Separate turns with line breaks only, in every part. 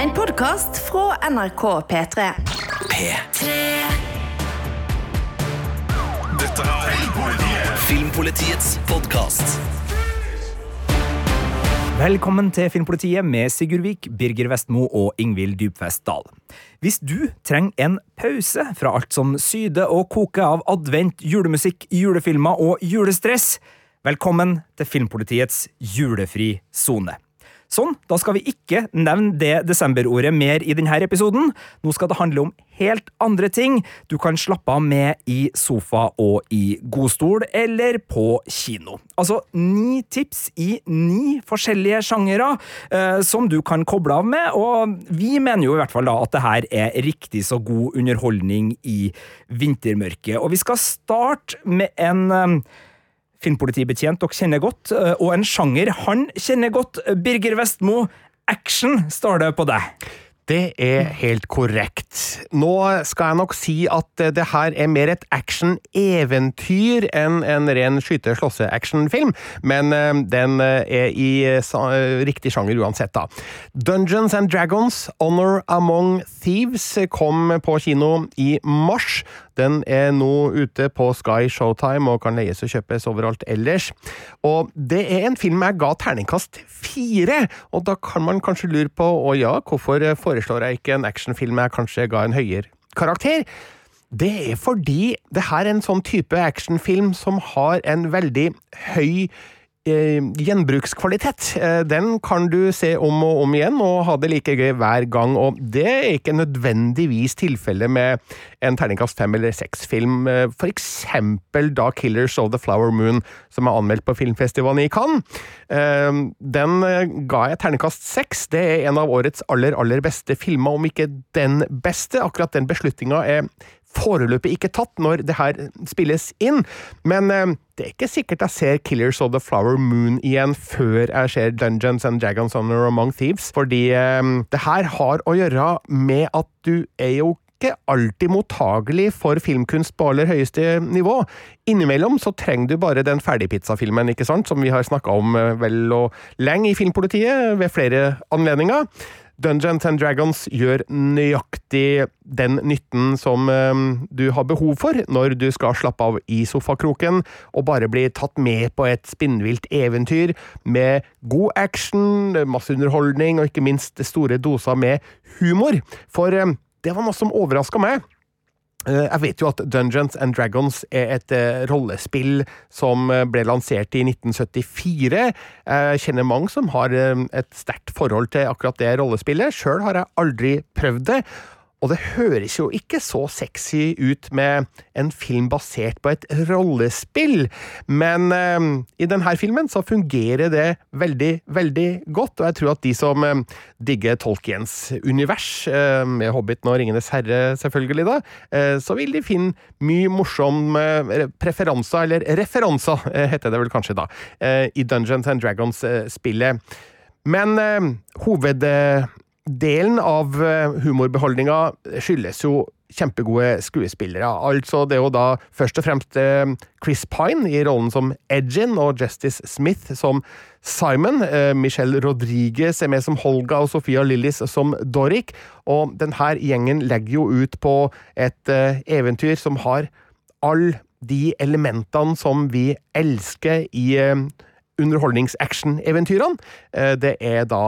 En podkast fra NRK P3.
P3. Dette er Filmpolitiets podkast.
Velkommen til Filmpolitiet med Sigurd Vik, Birger Vestmo og Ingvild Dybfest Dahl. Hvis du trenger en pause fra alt som syder og koker av advent, julemusikk, julefilmer og julestress, velkommen til Filmpolitiets julefri sone. Sånn, da skal vi ikke nevne det desemberordet mer i denne episoden. Nå skal det handle om helt andre ting du kan slappe av med i sofa og i godstol eller på kino. Altså ni tips i ni forskjellige sjangere eh, som du kan koble av med, og vi mener jo i hvert fall da at det her er riktig så god underholdning i vintermørket. Og vi skal starte med en eh, filmpolitibetjent dere kjenner godt, eh, og en sjanger han kjenner godt. Birger Vestmo, action står det på deg.
Det er helt korrekt. Nå skal jeg nok si at det her er mer et action-eventyr enn en ren skyte-slåsse-actionfilm, men eh, den er i riktig sjanger uansett, da. Dungeons and Dragons Honor Among Thieves kom på kino i mars. Den er nå ute på Sky Showtime og kan leies og kjøpes overalt ellers. Og det er en film jeg ga terningkast fire, og da kan man kanskje lure på å ja, hvorfor foreslår jeg ikke en actionfilm jeg kanskje ga en høyere karakter? Det er fordi det her er en sånn type actionfilm som har en veldig høy gjenbrukskvalitet. Eh, den kan du se om og om igjen og ha det like gøy hver gang, og det er ikke nødvendigvis tilfellet med en terningkast fem eller seks-film, eh, for eksempel da Killers of the Flower Moon, som er anmeldt på filmfestivalen i Cannes. Den ga jeg terningkast seks. Det er en av årets aller, aller beste filmer, om ikke den beste. Akkurat den beslutninga er foreløpig ikke tatt når det her spilles inn, men eh, det er ikke sikkert jeg ser Killers of the Flower Moon igjen før jeg ser Dungeons and Dragons Honor Among Thieves, fordi eh, det her har å gjøre med at du er jo ikke alltid mottagelig for filmkunst på aller høyeste nivå. Innimellom så trenger du bare den ferdigpizzafilmen, ikke sant, som vi har snakka om eh, vel og lenge i Filmpolitiet ved flere anledninger. Dungeons and Dragons gjør nøyaktig den nytten som um, du har behov for når du skal slappe av i sofakroken og bare bli tatt med på et spinnvilt eventyr med god action, masse underholdning og ikke minst store doser med humor. For um, det var noe som overraska meg. Eh, jeg vet jo at Dungeons and Dragons er et eh, rollespill som eh, ble lansert i 1974. Jeg kjenner mange som har et sterkt forhold til akkurat det rollespillet. Sjøl har jeg aldri prøvd det. Og det høres jo ikke så sexy ut med en film basert på et rollespill, men eh, i denne filmen så fungerer det veldig, veldig godt, og jeg tror at de som eh, digger Tolkiens univers, eh, med Hobbiten og Ringenes herre selvfølgelig, da, eh, så vil de finne mye morsom eh, preferanser, eller referanser, eh, heter det vel kanskje da, i Dungeons and Dragons-spillet. Men hoved delen av eh, humorbeholdninga skyldes jo kjempegode skuespillere. Altså det er jo da først og fremst eh, Chris Pine i rollen som Edgin og Justice Smith som Simon. Eh, Michelle Rodriguez er med som Holga og Sofia Lillis som Doric. Og denne gjengen legger jo ut på et eventyr som har alle de elementene som vi elsker i underholdnings-action-eventyrene. Eh, det er da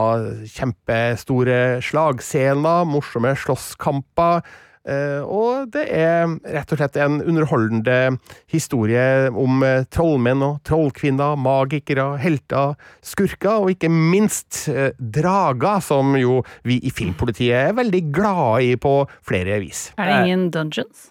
kjempestore slagscener, morsomme slåsskamper. Uh, og det er rett og slett en underholdende historie om uh, trollmenn og trollkvinner, magikere, helter, skurker, og ikke minst drager, som jo vi i Filmpolitiet er veldig glade i på flere vis.
Er det ingen dungeons?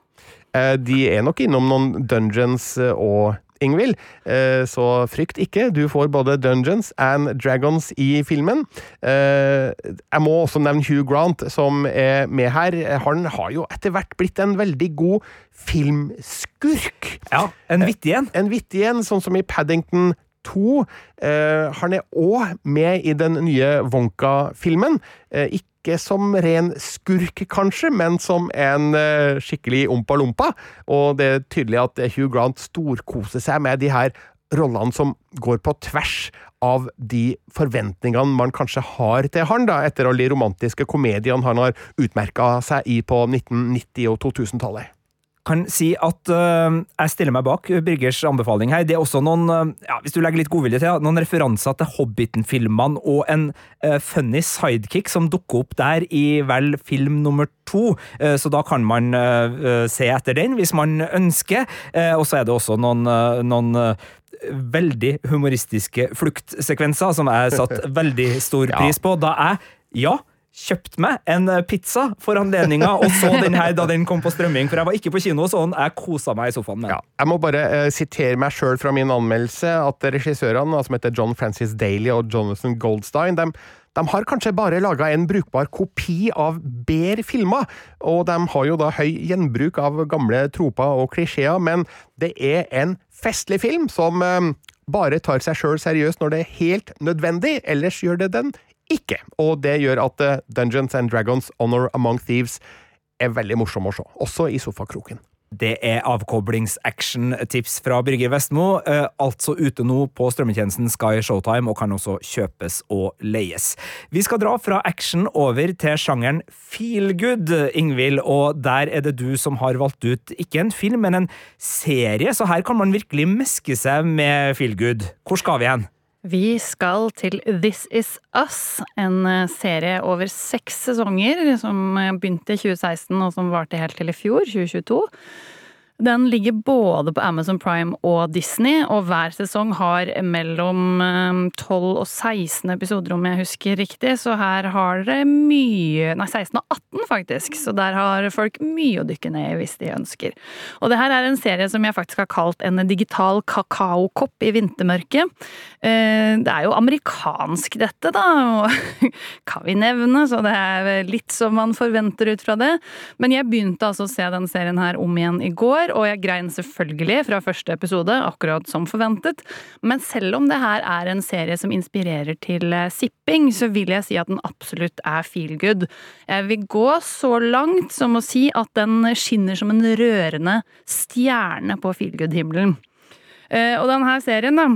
de er nok innom noen dungeons og Ingvild. Eh, så frykt ikke, du får både Dungeons and Dragons i filmen. Eh, jeg må også nevne Hugh Grant, som er med her. Han har jo etter hvert blitt en veldig god filmskurk.
Ja, en vittig en.
En vittig en, sånn som i Paddington 2. han er òg med i den nye Wonka-filmen. ikke ikke som ren skurk, kanskje, men som en uh, skikkelig ompa-lompa. Og det er tydelig at Hugh Grant storkoser seg med de her rollene som går på tvers av de forventningene man kanskje har til han, da, etter alle de romantiske komediene han har utmerka seg i på 1990- og 2000-tallet
kan si at uh, jeg stiller meg bak Birgers anbefaling her. Det er også noen, uh, ja, hvis du legger litt godvilje til, noen referanser til Hobbiten-filmene og en uh, funny sidekick som dukker opp der i vel film nummer to. så da kan man se etter den, hvis man ønsker. og så er det også noen, noen veldig humoristiske fluktsekvenser som jeg satt veldig stor pris på. Da jeg, ja kjøpt meg en eh, pizza for anledninga, og så den her da den kom på strømming. For jeg var ikke på kino, sånn jeg kosa meg i sofaen med
Ja, jeg må bare uh, sitere meg sjøl fra min anmeldelse, at regissørene, som heter John Francis Daly og Jonathan Goldstein, de, de har kanskje bare laga en brukbar kopi av bedre filmer, og de har jo da høy gjenbruk av gamle troper og klisjeer, men det er en festlig film som uh, bare tar seg sjøl seriøst når det er helt nødvendig, ellers gjør det den ikke. Og det gjør at eh, Dungeons and Dragons Honor Among Thieves er veldig morsom å se, også i sofakroken.
Det er avkoblings-action-tips fra Birger Vestmo, eh, altså ute nå på strømmetjenesten Sky Showtime, og kan også kjøpes og leies. Vi skal dra fra action over til sjangeren feel good, Ingvild, og der er det du som har valgt ut ikke en film, men en serie, så her kan man virkelig meske seg med feel good. Hvor skal vi hen?
Vi skal til This Is Us, en eh, serie over seks sesonger som begynte i 2016 og som varte helt til i fjor, 2022. Den ligger både på Amazon Prime og Disney, og hver sesong har mellom 12 eh, og 16 episoder, om jeg husker riktig, så her har dere mye Nei, 16 og 18, faktisk, så der har folk mye å dykke ned i hvis de ønsker. Og det her er en serie som jeg faktisk har kalt en digital kakaokopp i vintermørket. Eh, det er jo amerikansk, dette, da, og kan vi nevne, så det er litt som man forventer ut fra det. Men jeg begynte altså å se den serien her om igjen i går og jeg grein selvfølgelig fra første episode, akkurat som forventet. Men selv om det her er en serie som inspirerer til eh, sipping, så vil jeg si at den absolutt er feel good. Jeg vil gå så langt som å si at den skinner som en rørende stjerne på feel good-himmelen. Eh, og denne serien, da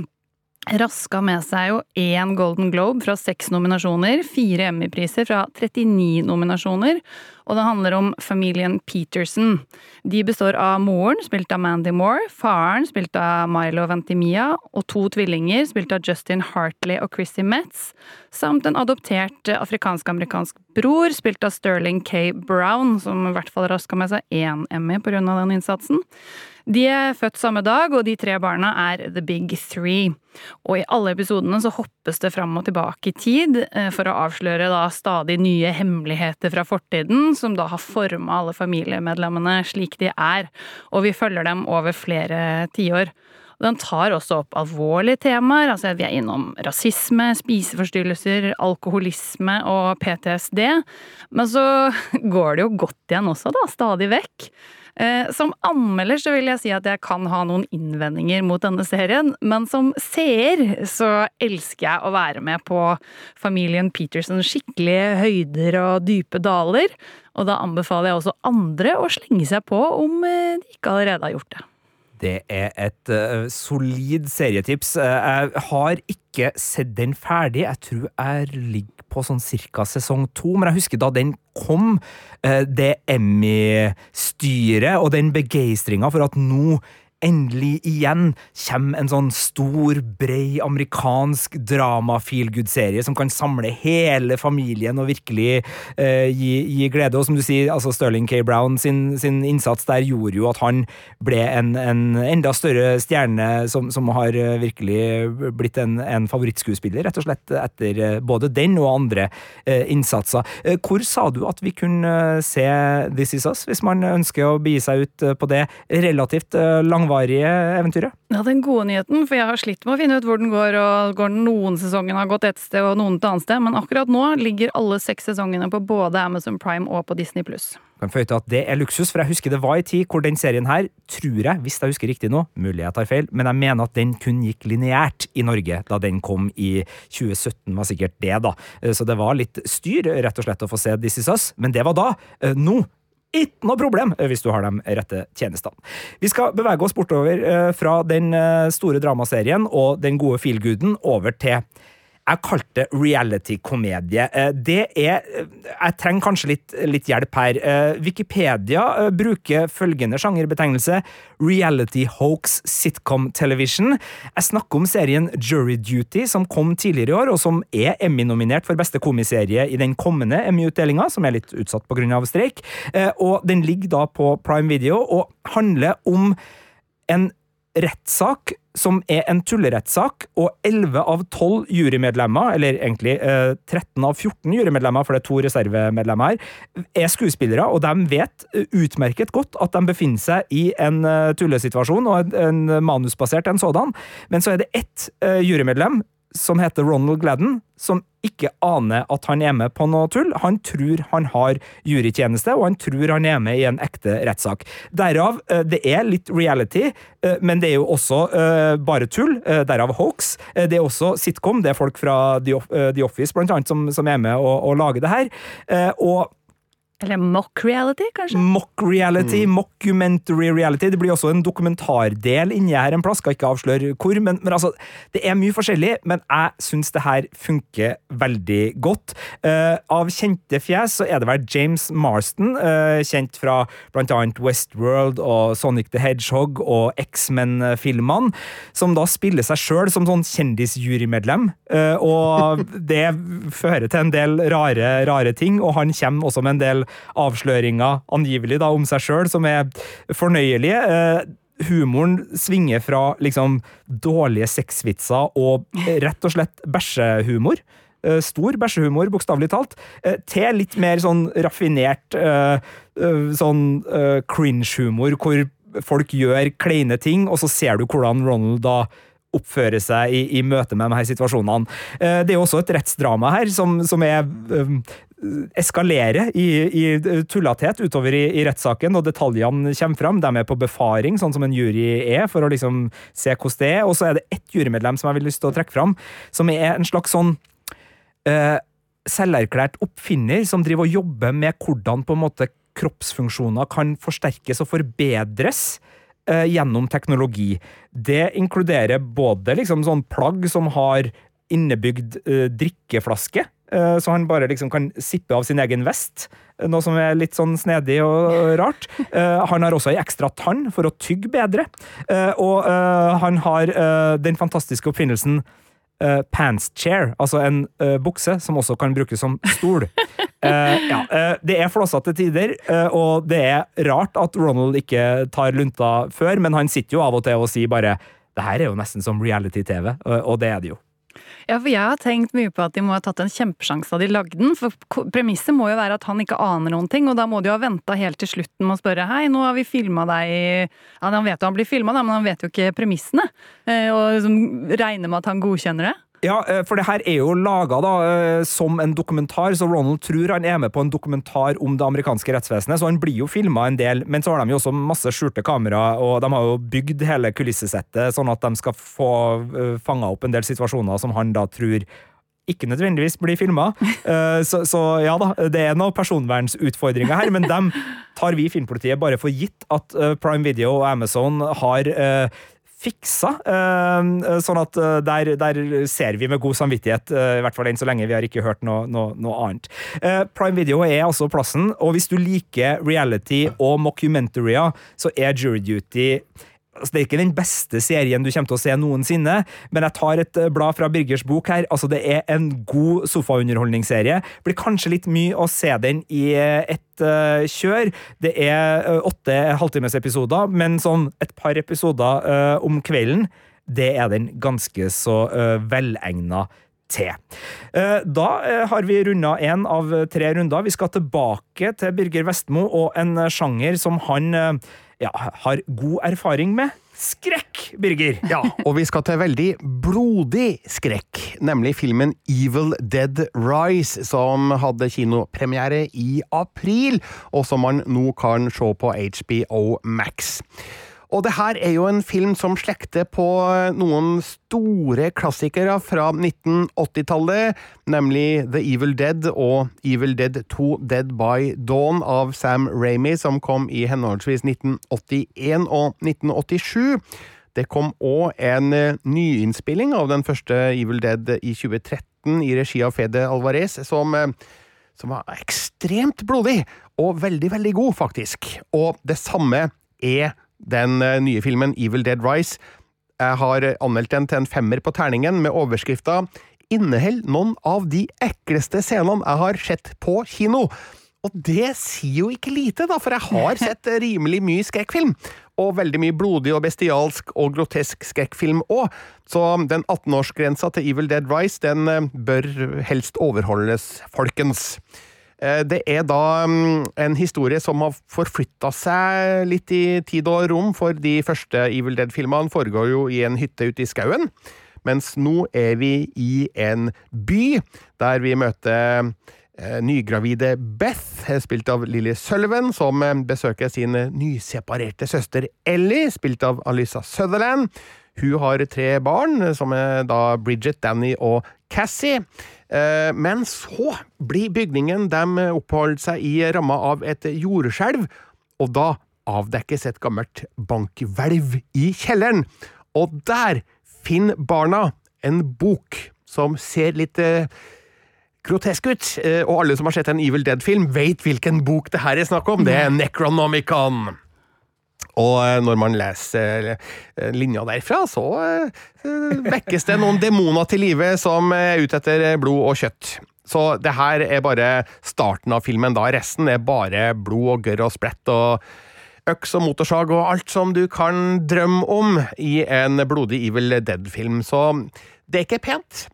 raska med seg jo én Golden Globe fra seks nominasjoner, fire Emmy-priser fra 39 nominasjoner, og det handler om familien Peterson. De består av moren, spilt av Mandy Moore, faren, spilt av Milo Ventimia, og to tvillinger, spilt av Justin Hartley og Chrissy Metz, samt en adoptert afrikansk-amerikansk bror, spilt av Sterling K. Brown, som i hvert fall raska med seg én Emmy pga. den innsatsen. De er født samme dag, og de tre barna er The Big Three. Og i alle episodene så hoppes det fram og tilbake i tid eh, for å avsløre da stadig nye hemmeligheter fra fortiden, som da har forma alle familiemedlemmene slik de er, og vi følger dem over flere tiår. Den tar også opp alvorlige temaer, altså vi er innom rasisme, spiseforstyrrelser, alkoholisme og PTSD, men så går det jo godt igjen også, da, stadig vekk. Eh, som anmelder så vil jeg si at jeg kan ha noen innvendinger mot denne serien, men som seer så elsker jeg å være med på familien Peterson skikkelige høyder og dype daler, og da anbefaler jeg også andre å slenge seg på om eh, de ikke allerede har gjort det.
Det er et uh, solid serietips. Jeg har ikke sett den ferdig. Jeg tror jeg ligger på sånn cirka sesong to, men jeg husker da den kom, uh, det Emmy-styret og den begeistringa for at nå endelig igjen kommer en sånn stor, brei amerikansk drama-feelgood-serie som kan samle hele familien og virkelig eh, gi, gi, glede. Og som du sier, altså Sterling K. Brown sin, sin innsats der gjorde jo at han ble en, en enda større stjerne som, som har eh, virkelig blitt en, en, favorittskuespiller, rett og slett etter eh, både den og andre eh, innsatser. Uh, hvor sa du at vi kunne se This Is Us, hvis man ønsker å begi seg ut på det relativt langvarige langvarige eventyret?
Ja, den gode nyheten, for jeg har slitt med å finne ut hvor den går, og går noen sesongen har gått et sted og noen et annet sted, men akkurat nå ligger alle seks sesongene på både Amazon Prime og på Disney pluss.
Kan føye til at det er luksus, for jeg husker det var en tid hvor den serien her, tror jeg, hvis jeg husker riktig nå, mulig jeg tar feil, men jeg mener at den kun gikk lineært i Norge da den kom i 2017, var sikkert det, da. Så det var litt styr, rett og slett, å få se This Is Us, men det var da. Nå ikke noe problem eh, hvis du har de rette tjenestene. Vi skal bevege oss bortover eh, fra den eh, store dramaserien og den gode feelgooden over til jeg kalte det reality-komedie. Eh, Det er eh, Jeg trenger kanskje litt, litt hjelp her. Eh, Wikipedia bruker følgende sjangerbetegnelse reality hoax sitcom television. Jeg snakker om serien Jury Duty, som kom tidligere i år, og som er Emmy-nominert for beste komiserie i den kommende Emmy-utdelinga, som er litt utsatt pga. streik. Og den ligger da på Prime Video og handler om en rettssak som er en tullerettssak, og 11 av 12 jurymedlemmer, eller egentlig eh, 13 av 14 jurymedlemmer, for det er to reservemedlemmer her, er skuespillere, og de vet utmerket godt at de befinner seg i en eh, tullesituasjon, og en, en manusbasert en sådan, men så er det ett eh, jurymedlem som heter Ronald Gladden, som ikke aner at han er med på noe tull. Han tror han har jurytjeneste, og han tror han er med i en ekte rettssak. Derav, eh, det er litt reality, eh, men det er jo også eh, bare tull. Derav hoax. Det er også sitcom. Det er folk fra The Off- The Office, blant annet, som, er med og, lager det her. Og
Eller mock reality, kanskje?
Mock reality, mockumentary reality. Det blir også en dokumentardel inni her en plass, skal ikke avsløre hvor. Men, men altså, det er mye forskjellig, men jeg syns det her funker veldig godt. Uh, av kjente fjes så er det vel James Marston, uh, kjent fra blant annet Westworld og Sonic the Hedgehog og X-Men-filmene, som da spiller seg sjøl som sånn kjendisjurymedlem. Uh, og det fører til en del rare, rare ting, og han kommer også med en del avsløringer, angivelig, da, om seg sjøl, som er fornøyelige. Eh, Humoren svinger fra liksom dårlige sexvitser og rett og slett bæsjehumor. eh, Stor bæsjehumor, bokstavelig talt, eh, til litt mer sånn raffinert eh, sånn eh, cringe-humor, hvor folk gjør kleine ting, og så ser du hvordan Ronald da oppfører seg i, i møte med de her situasjonene. Det er jo også et rettsdrama her, som, som er eskalerer i, i tullathet utover i, i rettssaken, og detaljene kommer fram. De er på befaring, sånn som en jury er, for å liksom se hvordan det er. Og så er det ett jurymedlem som jeg vil lyst til å trekke fram, som er en slags sånn eh, selverklært oppfinner som driver og jobber med hvordan på en måte kroppsfunksjoner kan forsterkes og forbedres eh, gjennom teknologi. Det inkluderer både liksom sånn plagg som har innebygd eh, drikkeflaske, så han bare liksom kan sippe av sin egen vest. eh, Noe som er litt sånn snedig og rart. Eh, han har også ei ekstra tann for å tygge bedre. Eh, og eh, han har eh, den fantastiske oppfinnelsen eh, pants chair, altså en eh, bukse som også kan brukes som stol. Eh, ja, eh, det er flåsete tider, eh, og det er rart at Ronald ikke tar lunta før, men han sitter jo av og til og sier bare det her er jo nesten som reality-TV, og det er det jo.
Ja, for jeg har tenkt mye på at de må ha tatt en kjempesjanse da de lagde den. For premisset må jo være at han ikke aner noen ting, og da må de jo ha venta helt til slutten med å spørre hei, nå har vi filma deg Ja, han vet jo han blir filma, men han vet jo ikke premissene. Eh, Og liksom regner med at han godkjenner det.
Ja, eh, for det her er jo laga da eh, som en dokumentar, så Ronald tror han er med på en dokumentar om det amerikanske rettsvesenet, så han blir jo filma en del, men så har de jo også masse skjulte kamera, og de har jo bygd hele kulissesettet sånn at de skal få uh, fanga opp en del situasjoner som han da tror ikke nødvendigvis blir filma. så, så ja da, det er noen personvernsutfordringer her, men dem tar vi i Filmpolitiet bare for gitt at eh, Prime Video og Amazon har eh, fiksa. eh, sånn at eh, der, der ser vi med god samvittighet, eh, i hvert fall enn så lenge vi har ikke hørt noe, noe, noe annet. Eh, Prime Video er altså plassen, og hvis du liker reality og mockumentarier, så er Jury Duty Altså, det er ikke den beste serien du kommer til å se noensinne, men jeg tar et eh, blad fra Birgers bok her. Altså, det er en god sofaunderholdningsserie. Blir kanskje litt mye å se den i eh, ett eh, kjør. Det er åtte halvtimesepisoder, men sånn et par episoder uh, om kvelden, det er den ganske så uh, velegna til. Da har vi runda én av tre runder. Vi skal tilbake til Birger Vestmo og en sjanger som han ja, har god erfaring med. Skrekk, Birger!
Ja, og vi skal til veldig blodig skrekk, nemlig filmen Evil Dead Rise, som hadde kinopremiere i april, og som man nå kan se på HBO Max. Og det her er jo en film som slekter på noen store klassikere fra 1980-tallet, nemlig The Evil Dead og Evil Dead 2 Dead by Dawn av Sam Ramy, som kom i henholdsvis 1981 og 1987. Det kom òg en eh, nyinnspilling av den første Evil Dead i 2013 i regi av Fede Alvarez, som, eh, som var ekstremt blodig, og veldig, veldig god, faktisk. Og det samme er den eh, nye filmen Evil Dead Rise. Jeg har anmeldt den til en femmer på terningen med overskrifta Inneholder noen av de ekleste scenene jeg har sett på kino. Og det sier jo ikke lite, da, for jeg har sett rimelig mye skrekkfilm. Og veldig mye blodig og bestialsk og grotesk skrekkfilm òg. Så den 18-årsgrensa til Evil Dead Rise, den eh, bør helst overholdes, folkens. Eh, Det er da mm, en historie som har forflytta seg litt i tid og rom, for de første Evil Dead-filmene foregår jo i en hytte ute i skauen. Mens nå er vi i en by, der vi møter eh, nygravide Beth, spilt av Lily Sullivan, som eh, besøker sin nyseparerte søster Ellie, spilt av Alyssa Sutherland. Hun har tre barn, som er da Bridget, Danny og Cassie. Eh, Men så blir bygningen de oppholder seg i, ramma av et jordskjelv, og da avdekkes et gammelt bankhvelv i kjelleren. Og der finner barna en bok som ser litt eh, grotesk ut, eh, og alle som har sett en Evil Dead-film, vet hvilken bok det her er snakk om. Det er Necronomicon. Og eh, når man leser eh, linja derfra, så eh, vekkes det noen demoner til live som er ute etter blod og kjøtt. Så det her er bare starten av filmen, da. Resten er bare blod og gørr og splett og øks og motorsag og alt som du kan drømme om i en blodig Evil Dead-film. Så det er ikke pent.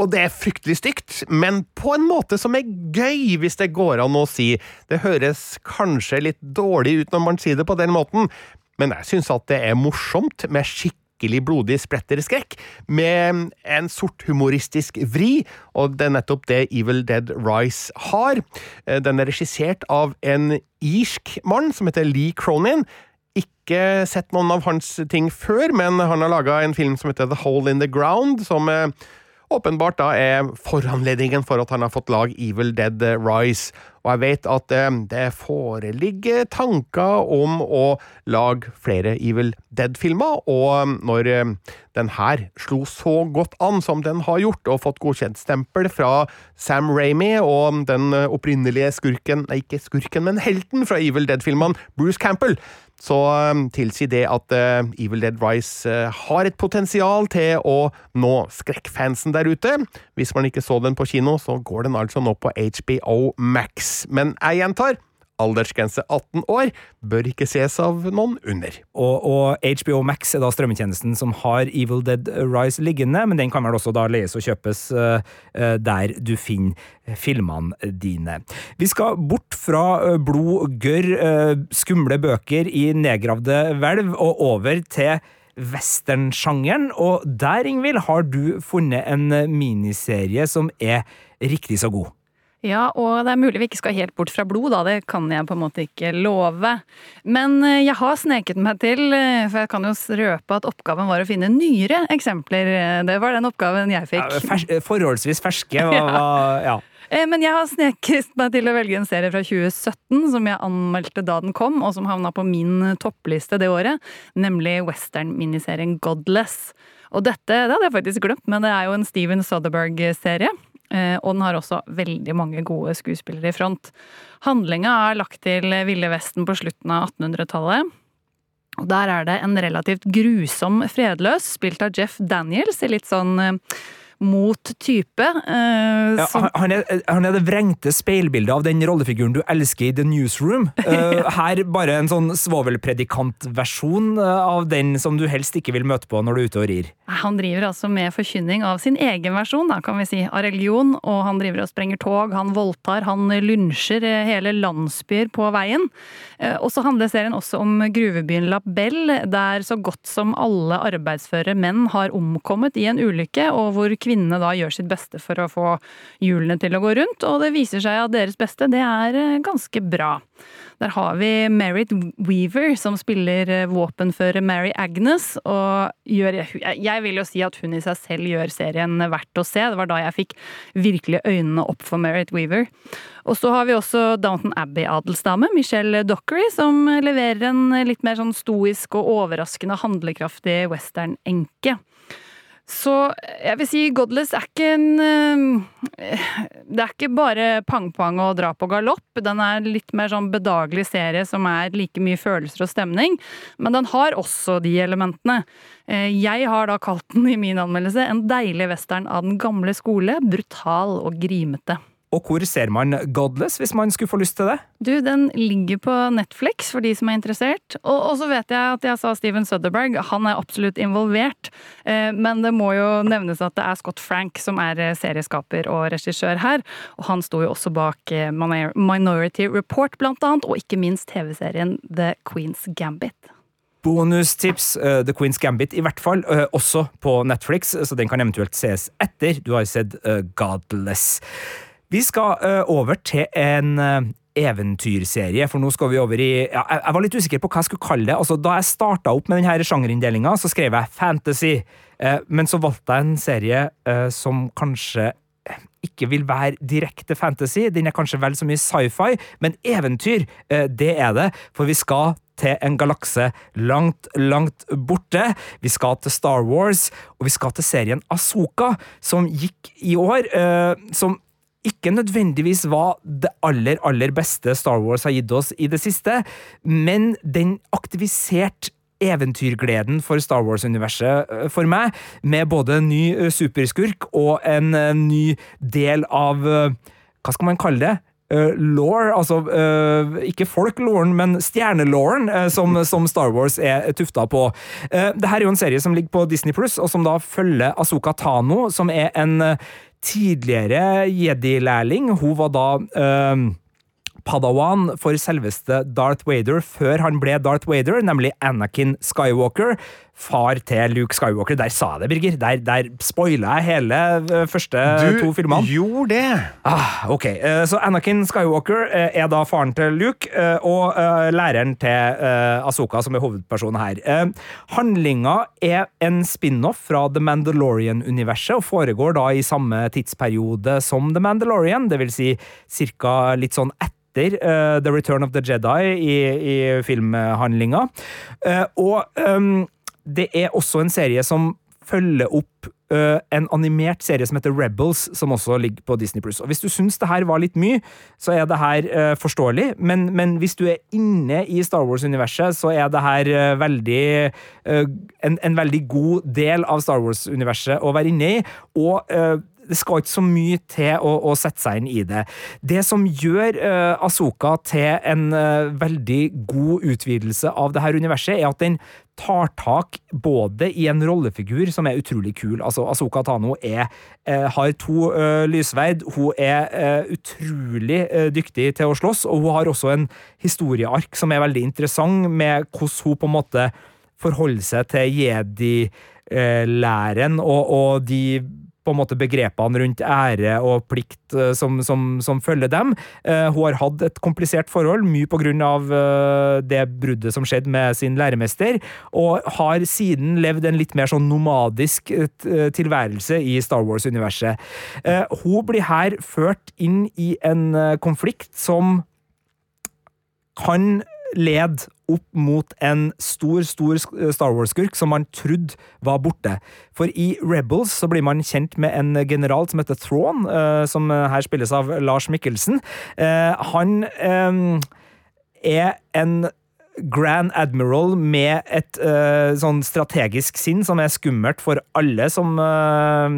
Og det er fryktelig stygt, men på en måte som er gøy, hvis det går an å si. Det høres kanskje litt dårlig ut når man sier det på den måten, men jeg syns at det er morsomt med skikkelig blodig spretterskrekk, med en sort humoristisk vri, og det er nettopp det Evil Dead Rise har. Eh, Den er regissert av en irsk mann som heter Lee Cronin. Ikke sett noen av hans ting før, men han har laga en film som heter The Hole in the Ground, som eh, åpenbart da er foranledningen for at han har fått lag Evil Dead Rise. Og jeg vet at eh, det foreligger tanker om å lage flere Evil Dead-filmer, og eh, når eh, den her slo så godt an som den har gjort, og fått godkjentstempel fra Sam Ramy og den opprinnelige skurken, nei ikke skurken, men helten fra Evil Dead-filmene, Bruce Campbell, så tilsier det at Evil Dead Rise har et potensial til å nå skrekkfansen der ute. Hvis man ikke så den på kino, så går den altså nå på HBO Max. Men jeg gjentar, aldersgrense 18 år bør ikke ses av noen under.
Og, og HBO Max er da strømmetjenesten som har Evil Dead Rise liggende, men den kan vel også da leies og kjøpes eh, der du finner filmene dine. Vi skal bort fra eh, blod, gørr, uh, skumle bøker i nedgravde hvelv, og over til westernsjangeren, og der, Ingvild, har du funnet en miniserie som er riktig så god.
Ja, og det er mulig vi ikke skal helt bort fra blod, da. Det kan jeg på en måte ikke love. Men eh, jeg har sneket meg til, eh, for jeg kan jo røpe at oppgaven var å finne nyere eksempler. Eh, Det var den oppgaven jeg fikk.
Ja, fers forholdsvis ferske. Hva, ja.
Eh, Men jeg har sneket meg til å velge en serie fra 2017 som jeg anmeldte da den kom, og som havna på min toppliste det året, nemlig western-miniserien Godless. Og dette det hadde jeg faktisk glemt, men det er jo en Steven Soderberg-serie. Eh, Og den har også veldig mange gode skuespillere i front. Handlinga er lagt til Ville Vesten på slutten av 1800-tallet. Og der er det en relativt grusom fredløs, spilt av Jeff Daniels, i litt sånn eh, mot type. Uh,
Ja, han, er, han er det vrengte speilbildet av den rollefiguren du elsker i The Newsroom. Uh, her bare en sånn svovelpredikantversjon eh, av den som du helst ikke vil møte på når du er ute og rir.
Han driver altså med forkynning av sin egen versjon, da, kan vi si, av religion, og han driver og sprenger tog, han voldtar, han lynsjer eh, hele landsbyer på veien. Uh, Og så handler serien også om gruvebyen La Belle, der så godt som alle arbeidsføre menn har omkommet i en ulykke, og hvor kvinnene da gjør sitt beste for å få hjulene til å gå rundt, og det viser seg at deres beste, det er eh, ganske bra. Der har vi Merit Weaver, som spiller eh, våpenfører Mary Agnes, og gjør Jeg vil jo si at hun i seg selv gjør serien verdt å se. Det var da jeg fikk virkelig øynene opp for Merit Weaver. Og så har vi også Downton Abbey-adelsdame, Michelle Dockery, som leverer en litt mer sånn stoisk og overraskende handlekraftig western-enke. Så jeg vil si Godless er ikke en eh, Det er ikke bare pang-pang og drap og galopp. Den er litt mer sånn bedagelig serie som er like mye følelser og stemning. Men den har også de elementene. Eh, jeg har da kalt den i min anmeldelse en deilig western av den gamle skole. Brutal og grimete.
Og hvor ser man Godless, hvis man skulle få lyst til det?
Du, den ligger på Netflix for de som er interessert. Og, og så vet jeg at jeg sa Steven Sutherberg. Han er absolutt involvert. Eh, men det må jo nevnes at det er Scott Frank som er eh, serieskaper og regissør her. Og han sto jo også bak eh, Minority Report, blant annet, og ikke minst TV-serien The Queen's Gambit.
Bonustips, uh, The Queen's Gambit i hvert fall, uh, også på Netflix, så den kan eventuelt ses etter du har sett uh, Godless. Vi skal uh, over til en uh, eventyrserie, for nå skal vi over i ja, jeg, var litt usikker på hva jeg skulle kalle det. Altså, da jeg starta opp med denne sjangerinndelinga, så skrev jeg fantasy, uh, men så valgte jeg en serie som kanskje ikke vil være direkte fantasy. Den er kanskje vel så mye sci-fi, men eventyr, det er det. For vi skal til en galakse langt, langt borte. Vi skal til Star Wars, og vi skal til serien Asoka, som gikk i år. som ikke nødvendigvis var det aller, aller beste Star Wars har gitt oss i det siste, men den aktiviserte eventyrgleden for Star Wars-universet øh, for meg, med både en ny øh, superskurk og en øh, ny del av Hva skal man kalle det? Uh, law, altså uh, ikke folk-lawen, men stjernelawen, uh, som, som, Star Wars er tufta på. Uh, Dette er jo en serie som ligger på Disney Pluss, og som da følger Asoka Tano, som er en tidligere jedi-lærling. Hun var da padawan for selveste Darth Vader før han ble Darth Vader, nemlig Anakin Skywalker far til Luke Skywalker. Der sa jeg det, Birger. Der, der spoila jeg hele uh, første
du
to filmene.
Du gjorde det!
Ah, ok, uh, Så Anakin Skywalker uh, er da faren til Luke og læreren til Asoka, som er hovedpersonen her. handlinga er en spin-off fra The Mandalorian-universet og foregår da i samme tidsperiode som The Mandalorian, det vil si cirka litt sånn etter uh, The Return of the Jedi i, i filmhandlinga. Uh, og um, det er også en serie som følger opp uh, en animert serie som heter Rebels, som også ligger på Disney Pluss. Hvis du syns det her var litt mye, så er det her uh, forståelig, men, men, hvis du er inne i Star Wars-universet, så er det her uh, veldig en, en, veldig god del av Star Wars-universet å være inne i. og det skal ikke så mye til å, å, sette seg inn i det. Det som gjør uh, Asoka til en uh, veldig god utvidelse av det her universet, er at den tar tak både i en rollefigur som er utrolig kul. Altså, Asoka Tano er, uh, har to uh, lysverd. Hun er utrolig dyktig til å slåss, og hun har også en historieark som er veldig interessant, med hvordan hun på en måte forholder seg til jedi-læren og, og de på en måte begrepene rundt ære og plikt eh, som, som, som følger dem. Uh, hun har hatt et komplisert forhold, mye på grunn av uh, det bruddet som skjedde med sin læremester, og har siden levd en litt mer sånn nomadisk tilværelse i Star Wars-universet. hun blir her ført inn i en konflikt som kan lede opp mot en stor, stor Star Wars-skurk som man trodde var borte. For i Rebels så blir man kjent med en general som heter Thrawn, uh, som her spilles av Lars Mikkelsen. Uh, han er en Grand Admiral med et uh, sånn strategisk sinn som er skummelt for alle som uh,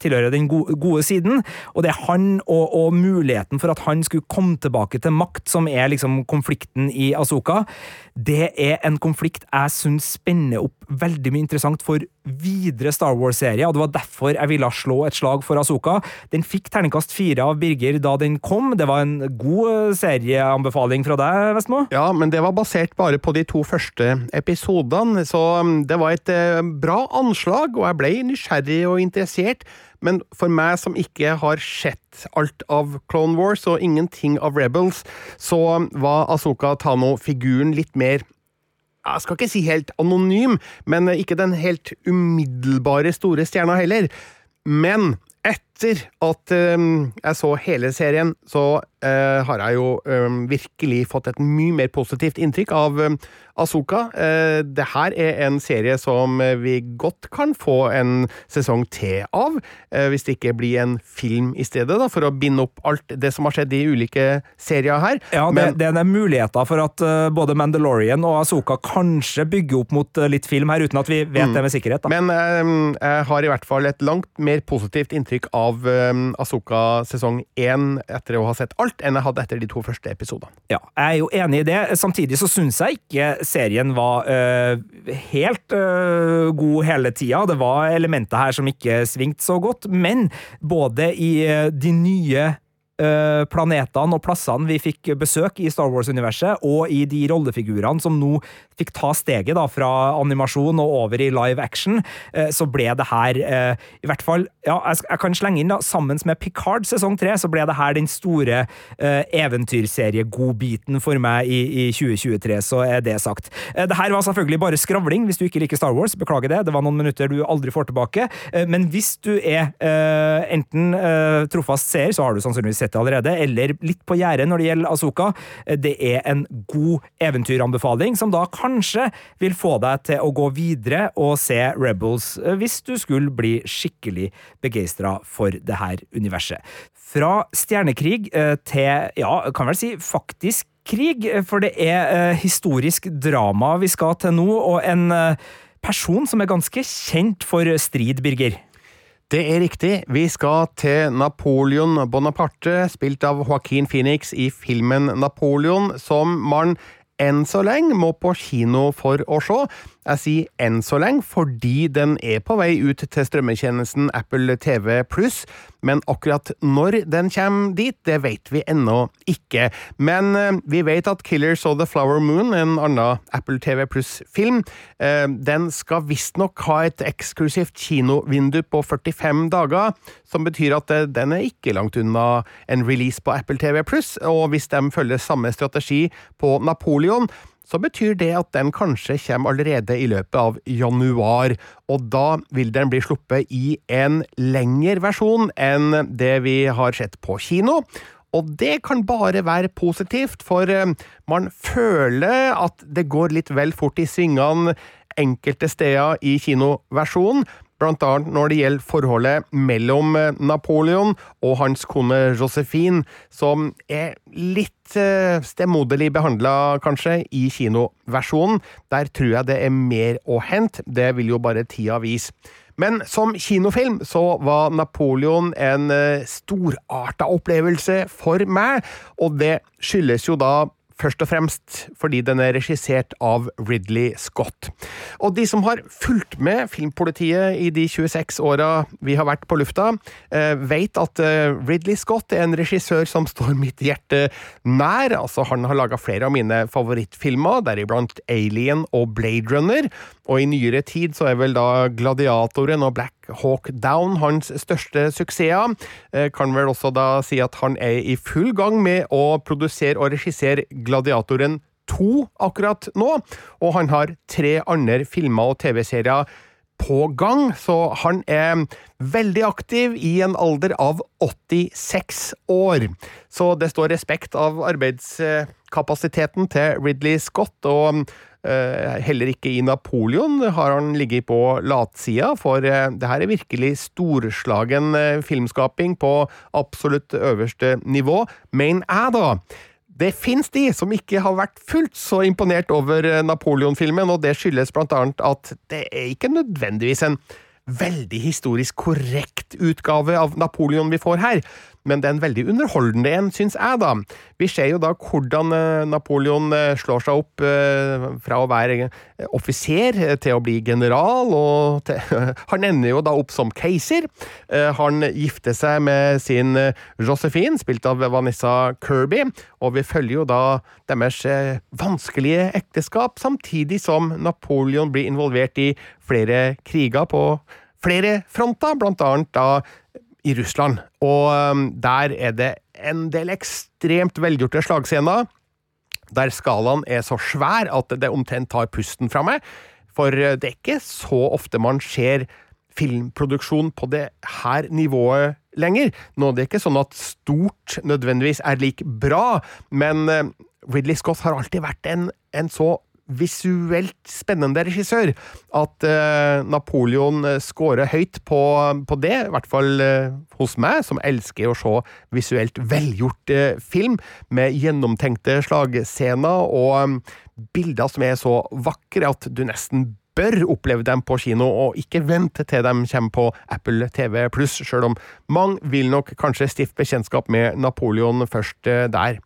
tilhører den gode, gode, siden. Og det er han og, og, muligheten for at han skulle komme tilbake til makt, som er liksom konflikten i Asoka. Det er en konflikt jeg syns spenner opp veldig mye interessant for videre Star Wars-serie, og det var derfor jeg ville slå et slag for Asoka. Den fikk terningkast fire av Birger da den kom. Det var en god eh, serieanbefaling fra deg, Vestmo.
Ja, men det var basert bare på de to første episodene, så um, det var et eh, bra anslag, og jeg ble nysgjerrig og interessert. Men for meg som ikke har sett alt av Clone Wars og ingenting av Rebels, så var Asoka Tano-figuren litt mer jeg skal ikke si helt anonym, men ikke den helt umiddelbare store stjerna heller. Men etter at um, jeg så hele serien, så uh, har jeg jo um, virkelig fått et mye mer positivt inntrykk av um, Asoka. Uh, det her er en serie som vi godt kan få en sesong til av, uh, hvis det ikke blir en film i stedet, da, for å binde opp alt det som har skjedd i ulike serier her.
Ja, det,
Men-
det er muligheter for at både Mandalorian og Asoka kanskje bygger opp mot litt film her, uten at vi vet det med sikkerhet. Da.
Men jeg har i hvert fall et langt mer positivt inntrykk av um, Asoka sesong én etter å ha sett alt, enn jeg hadde etter de to første episodene.
Ja, jeg er jo enig i det. Samtidig så syns jeg ikke serien var øh, helt øh, god hele tida. Det var elementer her som ikke svingte så godt, men både i øh, de nye planetene og plassene vi fikk besøk i Star Wars-universet, og i de rollefigurene som nå fikk ta steget da, fra animasjon og over i live action, øh, så ble det her øh, I hvert fall, ja, jeg, kan slenge inn, da, sammen med Picard sesong tre, så ble det her den store eventyrseriegodbiten for meg i, i 2023, så er det sagt. Eh, Det her var selvfølgelig bare skravling hvis du ikke liker Star Wars. Beklager det, det var noen minutter du aldri får tilbake. Eh, Men hvis du er eh, enten eh, trofast seer, så har du sannsynligvis sett det allerede, eller litt på gjerdet når det gjelder Asoka. Eh, Det er en god eventyranbefaling, som da kanskje vil få deg til å gå videre og se Rebels, eh, hvis du skulle bli skikkelig begeistra for det her universet. Fra stjernekrig eh, til, ja, kan vel si faktisk krig, for det er historisk drama vi skal til nå, og en person som er ganske kjent for strid, Birger.
Det er riktig. Vi skal til Napoleon Bonaparte, spilt av Joaquin Phoenix i filmen Napoleon, som man enn så lenge må på kino for å se. Jeg sier enn så lenge fordi den er på vei ut til strømmetjenesten Apple TV Pluss, men akkurat når den kommer dit, det vet vi ennå ikke. Men eh, vi vet at Killers of the Flower Moon, en annen Apple TV Pluss-film, eh, den skal visstnok ha et eksklusivt kinovindu på 45 dager, som betyr at eh, den er ikke langt unna en release på Apple TV Pluss, og hvis de følger samme strategi på Napoleon, så betyr det at den kanskje kommer allerede i løpet av januar, og da vil den bli sluppet i en lengre versjon enn det vi har sett på kino. Og det kan bare være positivt, for eh, man føler at det går litt vel fort i svingene enkelte steder i kinoversjonen, annet når det gjelder forholdet mellom eh, Napoleon og hans kone Josephine, som er litt eh, stemoderlig behandla, kanskje, i kinoversjonen. Der tror jeg det er mer å hente, det vil jo bare tida vise. Men som kinofilm så var Napoleon en eh, storarta opplevelse for meg, og det skyldes jo da først og fremst fordi den er regissert av Ridley Scott. Og de som har fulgt med Filmpolitiet i de 26 åra vi har vært på lufta, veit vet at eh, Ridley Scott er en regissør som står mitt hjerte nær. Altså, han har laga flere av mine favorittfilmer, deriblant Alien og Blade Runner. Og i nyere tid så er vel da Gladiatoren og Black Hawk Down hans største suksesser. Eh, Kan vel også da si at han er i full gang med å produsere og regissere Gladiatoren 2 akkurat nå, og han har tre andre filmer og TV-serier på gang, så han er veldig aktiv i en alder av 86 år. Så det står respekt av arbeidskapasiteten til Ridley Scott, og eh, heller ikke i Napoleon har han ligget på latsida, for eh, det her er virkelig storslagen eh, filmskaping på absolutt øverste nivå, mener jeg, da. Det fins de som ikke har vært fullt så imponert over eh, Napoleon-filmen, og det skyldes blant annet at det er ikke nødvendigvis en veldig historisk korrekt utgave av Napoleon vi får her. Men det er en veldig underholdende en, syns jeg, da. Vi ser jo da hvordan eh, Napoleon eh, slår seg opp eh, fra å være offiser til å bli general, og til, han ender jo da opp som keiser. Han gifter seg med sin Josephine, spilt av Vanessa Kirby, og vi følger jo da deres vanskelige ekteskap, samtidig som Napoleon blir involvert i flere kriger på flere fronter, blant annet da i Russland. Og um, der er det en del ekstremt velgjorte slagscener, der skalaen er så svær at det omtrent tar pusten fra meg. For uh, det er ikke så ofte man ser filmproduksjon på det her nivået lenger. Nå det er ikke sånn at stort nødvendigvis er lik bra, men uh, Ridley Scott har alltid vært en, en så visuelt spennende regissør at uh, Napoleon eh, scorer høyt på, på, det, i hvert fall uh, hos meg, som elsker å se visuelt velgjort uh, film med gjennomtenkte slagscener og um, bilder som er så vakre at du nesten bør oppleve dem på kino, og ikke vente til de kommer på Apple TV pluss, sjøl om mange vil nok kanskje stifte bekjentskap med Napoleon først eh, der.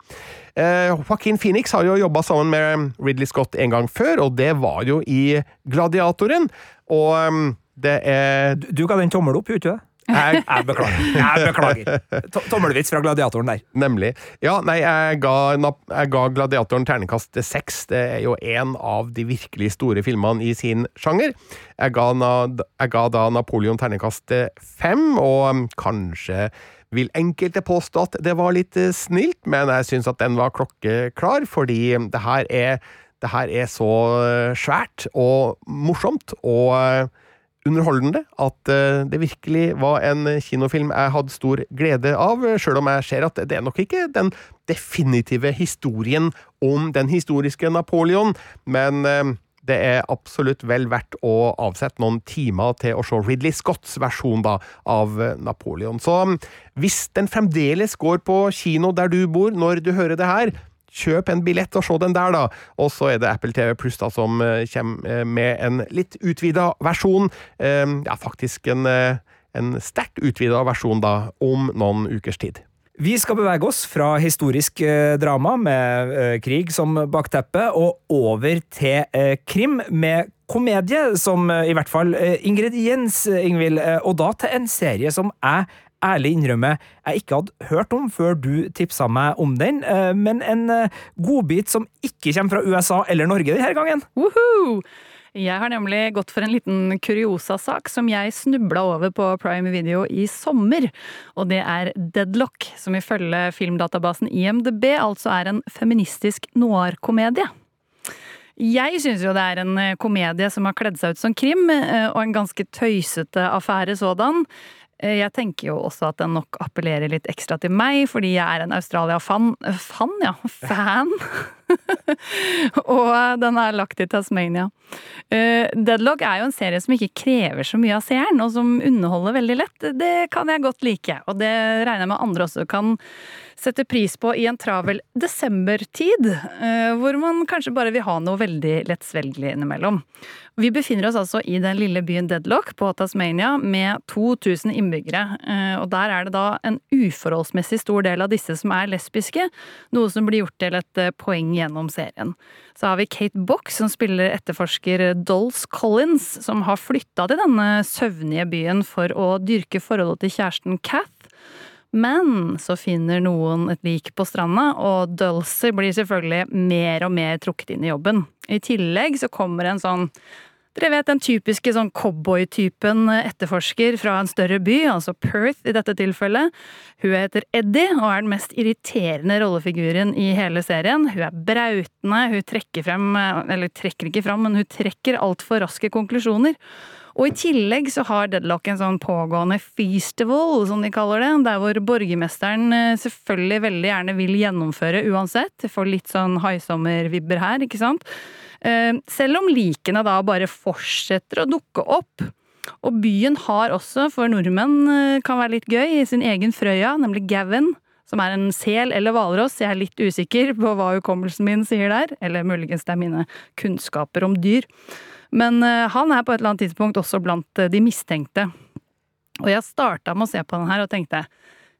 Eh, Joaquin Phoenix har jo jobba sammen med Ridley Scott en gang før, og det var jo i Gladiatoren. Og um, det er
Du, ga den tommel opp, gjorde du det? Jeg, jeg beklager. Jeg beklager. Tommelvits fra gladiatoren der.
Nemlig. Ja, nei, jeg ga, jeg ga Gladiatoren terningkast seks. Det er jo en av de virkelig store filmene i sin sjanger. Jeg ga, jeg ga da Napoleon terningkast fem, og um, kanskje vil enkelte påstå at det var litt eh, snilt, men jeg syns at den var klokkeklar, fordi det her er, det her er så eh, svært og morsomt og eh, underholdende at eh, det virkelig var en kinofilm jeg hadde stor glede av, sjøl om jeg ser at det er nok ikke den definitive historien om den historiske Napoleon, men eh, det er absolutt vel verdt å avsette noen timer til å se Ridley Scotts versjon da, av eh, Napoleon. Så hvis den fremdeles går på kino der du bor når du hører det her, Kjøp en billett og se den der, da. Og så er det Apple TV Pluss som eh, kommer eh, med en litt utvida versjon. Eh, ja, faktisk en, en sterkt utvida versjon, da, om noen ukers tid.
Vi skal bevege oss fra historisk drama med krig som bakteppe, og over til krim med komedie som i hvert fall ingrediens, Ingvild. Og da til en serie som jeg ærlig innrømme jeg ikke hadde hørt om før du tipsa meg om den, eh, men en eh, godbit som ikke kommer fra USA eller Norge denne gangen.
Woohoo! Jeg har nemlig gått for en liten kuriosasak som jeg snubla over på Prime Video i sommer. Og det er Deadlock, som ifølge filmdatabasen IMDb altså er en feministisk noir-komedie. Jeg syns jo det er en eh, komedie som har kledd seg ut som krim, og en ganske tøysete affære sådan. Eh, Jeg tenker jo også at den nok appellerer litt ekstra til meg, fordi jeg er en Australia-fan. Fan, ja. Fan. og den er lagt i Tasmania. Uh, Deadlock er jo en serie som ikke krever så mye av seeren, og som underholder veldig lett. Det kan jeg godt like, og det regner jeg med andre også kan sette pris på i en travel desembertid, eh, hvor man kanskje bare vil ha noe veldig lettsvelgelig innimellom. Vi befinner oss altså i den lille byen Deadlock på Tasmania med 2000 innbyggere. eh, Og der er det da en uforholdsmessig stor del av disse som er lesbiske, noe som blir gjort til et eh, poeng gjennom serien. Så har vi Kate Box, som spiller etterforsker Dolls Collins, som har flytta til denne søvnige byen for å dyrke forholdet til kjæresten Kath. Men så finner noen et lik på stranda, og Dulcie blir selvfølgelig mer og mer trukket inn i jobben. I tillegg så kommer en sånn dere vet den typiske sånn cowboy-typen etterforsker fra en større by, altså Perth i dette tilfellet. Hun heter Eddie og er den mest irriterende rollefiguren i hele serien. Hun er brautende, hun trekker frem, eller trekker ikke frem, men hun trekker altfor raske konklusjoner. Og i tillegg så har Deadlock en sånn pågående festival, som de kaller det, der hvor borgermesteren eh, selvfølgelig veldig gjerne vil gjennomføre uansett. Får litt sånn haisommervibber her, ikke sant? Eh, Selv om likene da bare fortsetter å dukke opp. Og byen har også, for nordmenn eh, kan være litt gøy, i sin egen Frøya, nemlig Gavin. Som er en sel eller hvalross. Jeg er litt usikker på hva hukommelsen min sier der. Eller muligens det er mine kunnskaper om dyr. Men eh, han er på et eller annet tidspunkt også blant eh, de mistenkte. Og jeg starta med å se på den her og tenkte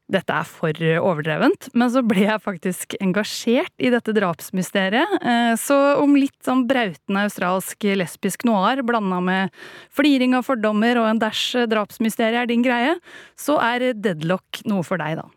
dette er for overdrevent. Men så ble jeg faktisk engasjert i dette drapsmysteriet. Eh, Så om litt sånn brautende australsk lesbisk noir blanda med fliring av fordommer og en dæsj drapsmysterier er din greie, så er Deadlock noe for deg, da.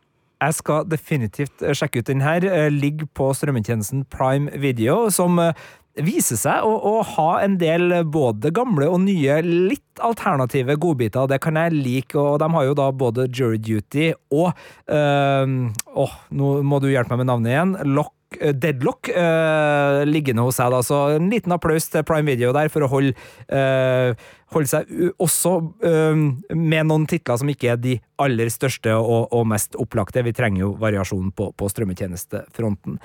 Jeg skal definitivt eh, sjekke ut den her. Eh, Ligger på strømmetjenesten Prime Video, som eh, viser seg å, å ha en del både gamle og nye, litt alternative godbiter. Det kan jeg like, og de har jo da både Jury Duty og eh, Åh, nå må du hjelpe meg med navnet igjen. Lock eh, Deadlock eh, liggende hos seg, da. Så en liten applaus til Prime Video der for å holde, eh, holde seg også eh, med noen titler som ikke er de aller største og, og mest opplagte. Vi trenger jo variasjon på, på strømmetjenestefronten.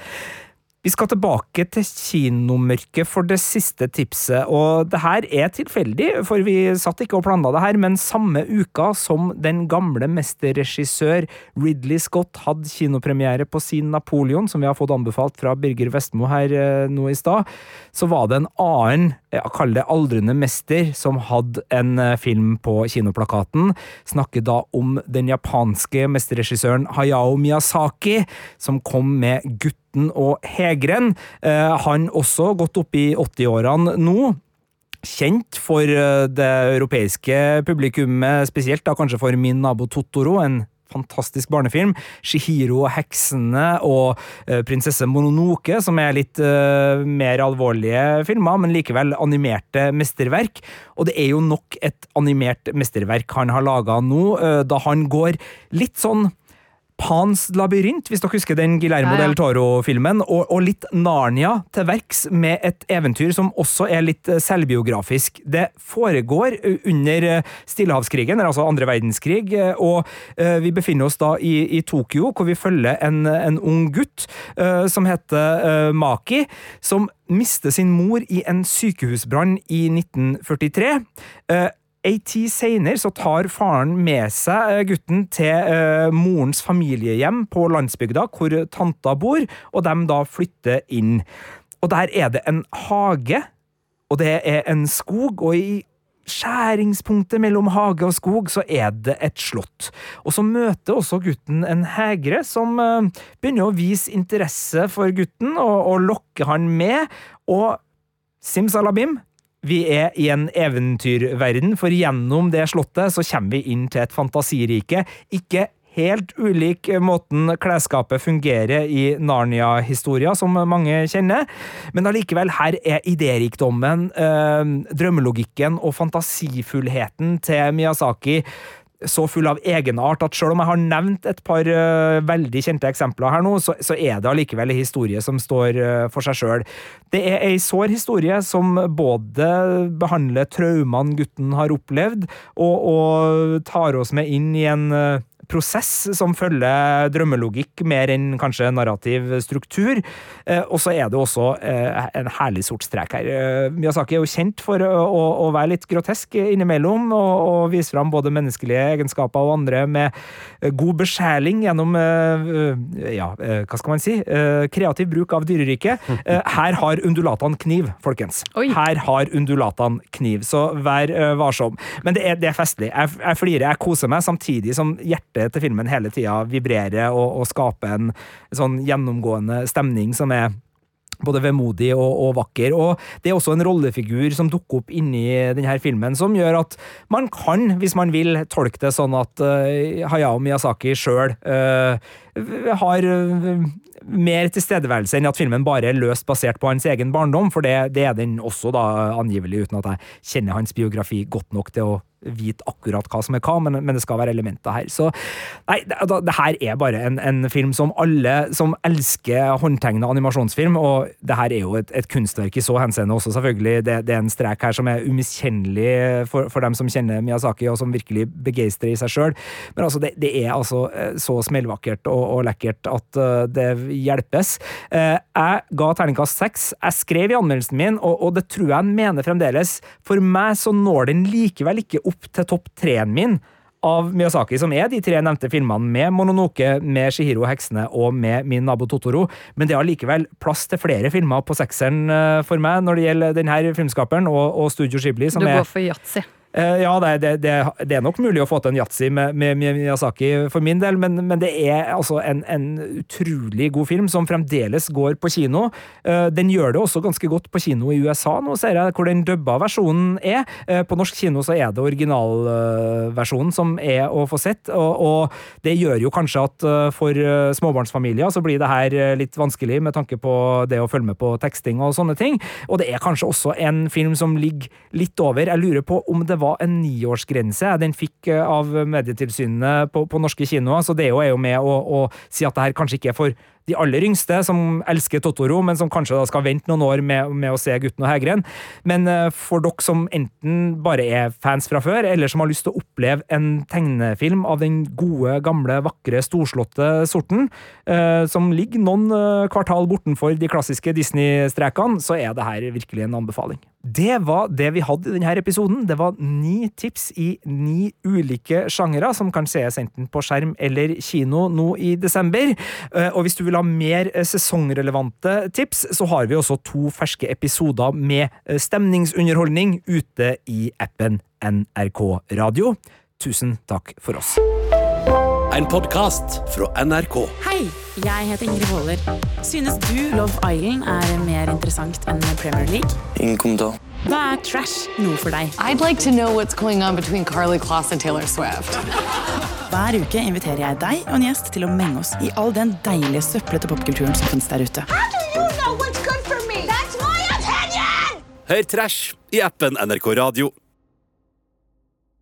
Vi skal tilbake til kinomørket for det siste tipset, og det her er tilfeldig, for vi satt ikke og planla det her, men samme uka som den gamle mesterregissør Ridley Scott hadde kinopremiere på sin Napoleon, som vi har fått anbefalt fra Birger Vestmo her eh, nå i stad, så var det en annen, jeg kall det aldrende mester, som hadde en eh, film på kinoplakaten. Snakker da om den japanske mesterregissøren Hayao Miyazaki, som kom med Gutten og Hegren. Eh, han også gått opp i 80-årene nå. Kjent for eh, det europeiske publikummet, spesielt da kanskje for Min nabo Totoro, en fantastisk barnefilm. Shihiro og heksene og eh, Prinsesse Mononoke, som er litt uh, mer alvorlige filmer, men likevel animerte mesterverk. Og det er jo nok et animert mesterverk han har laga nå, uh, da han går litt sånn Pans labyrint, hvis dere husker den Guillermo
Ja, ja.
del Toro-filmen, og, og litt Narnia til verks med et eventyr som også er litt eh, selvbiografisk. Det foregår under eh, Stillehavskrigen, eller altså andre verdenskrig, eh, og vi befinner oss da i, i Tokyo, hvor vi følger en, en ung gutt uh, som heter uh, Maki, som mister sin mor i en sykehusbrann i 1943. Eh, Ei tid senere så tar faren med seg eh, gutten til eh, morens familiehjem på landsbygda, hvor tanta bor, og de da flytter inn. Og der er det en hage, og det er en skog, og i skjæringspunktet mellom hage og skog så er det et slott. Og så møter også gutten en hegre som eh, begynner å vise interesse for gutten, og, og lokker han med, og simsalabim, vi er i en eventyrverden, for gjennom det slottet så kommer vi inn til et fantasirike. Ikke helt ulik måten klesskapet fungerer i Narnia-historia, som mange kjenner, men allikevel, her er idérikdommen, eh, drømmelogikken og fantasifullheten til Miyazaki så full av egenart at selv om jeg har nevnt et par uh, veldig kjente eksempler her nå, så, så er det allikevel en historie som står uh, for seg sjøl. Det er ei sår historie som både behandler traumene gutten har opplevd, og, og tar oss med inn i en eh, prosess som følger drømmelogikk mer enn kanskje narrativ struktur. Eh, og så er det også eh, en herlig sort strek her. Eh, Miyazaki er jo kjent for å, være litt grotesk innimellom, og, og vise fram både menneskelige egenskaper og andre med god besjeling gjennom ja, hva skal man si, kreativ bruk av dyreriket. Her har undulatene kniv, folkens.
Oi.
Her har undulatene kniv, så vær varsom. Men det er, det er festlig. Jeg, jeg flirer, jeg koser meg, samtidig som hjertet til filmen hele tida vibrerer og, og skaper en sånn gjennomgående stemning som er både vemodig og, og vakker. Og det er også en rollefigur som dukker opp inni denne filmen, som gjør at man kan, hvis man vil, tolke det sånn at uh, Hayao Miyazaki sjøl har eh, mer tilstedeværelse enn at filmen bare er løst basert på hans egen barndom, for det, det er den også, da, angivelig, uten at jeg kjenner hans biografi godt nok til å vite akkurat hva som er hva, men, men det skal være elementer her. Så nei, det, det her er bare en, en film som alle som elsker håndtegna animasjonsfilm, og det her er jo et, et kunstverk i så henseende også, selvfølgelig. Det, det er en strek her som er umiskjennelig for, for dem som kjenner Miyazaki, og som virkelig begeistrer i seg sjøl. Men altså, det, det er altså eh, så smellvakkert og, og lekkert at eh, det hjelpes. Eh, Jeg ga terningkast seks. Jeg skrev i anmeldelsen min, og, og det tror jeg han mener fremdeles, for meg så når den likevel ikke opp til topp treen min av Miyazaki, som er de tre nevnte filmene med Mononoke, med Shihiro heksene og med Min nabo Totoro, men det har likevel plass til flere filmer på sekseren eh, for meg når det gjelder denne filmskaperen og, og Studio Ghibli, som
Du
er
går for yatzy.
Eh, ja, det, det, det, er nok mulig å få til en yatzy med, med, Miyazaki for min del, men, men det er altså en, en, utrolig god film som fremdeles går på kino. Eh, den gjør det også ganske godt på kino i USA, nå ser jeg hvor den dubba versjonen er. Eh, på norsk kino så er det originalversjonen som er å få sett, og, og det gjør jo kanskje at for småbarnsfamilier så blir det her litt vanskelig med tanke på det å følge med på teksting og sånne ting. Og det er kanskje også en film som ligger litt over. Jeg lurer på om det var en niårsgrense. Den fikk eh, av Medietilsynet på, på norske kinoer, så det er jo med å, å si at det her kanskje ikke er for de aller yngste, som elsker Totoro, men som kanskje da skal vente noen år med, med å se Gutten og hegren. Men uh, for dere som enten bare er fans fra før, eller som har lyst til å oppleve en tegnefilm av den gode, gamle, vakre, storslåtte sorten, uh, som ligger noen uh, kvartal bortenfor de klassiske Disney-strekene, så er det her virkelig en anbefaling. Det var det vi hadde i denne episoden. Det var ni tips i ni ulike sjangere, som kan sees enten på skjerm eller kino nå i desember. Og hvis du vil ha mer eh, sesongrelevante tips, så har vi også to ferske episoder med eh, stemningsunderholdning ute i appen NRK Radio. Tusen takk for oss.
En podkast fra NRK.
Hei, jeg heter Ingrid Waaler. Synes du Love Island er mer interessant enn Premier League?
Ingen kommentar.
Da er trash noe for deg.
I'd like to know what's going on between Carly Kloss and Taylor Swift.
Hver uke inviterer jeg deg og en gjest til å menge oss i all den deilige søplete popkulturen som finnes der ute.
Hør Trash i appen NRK Radio.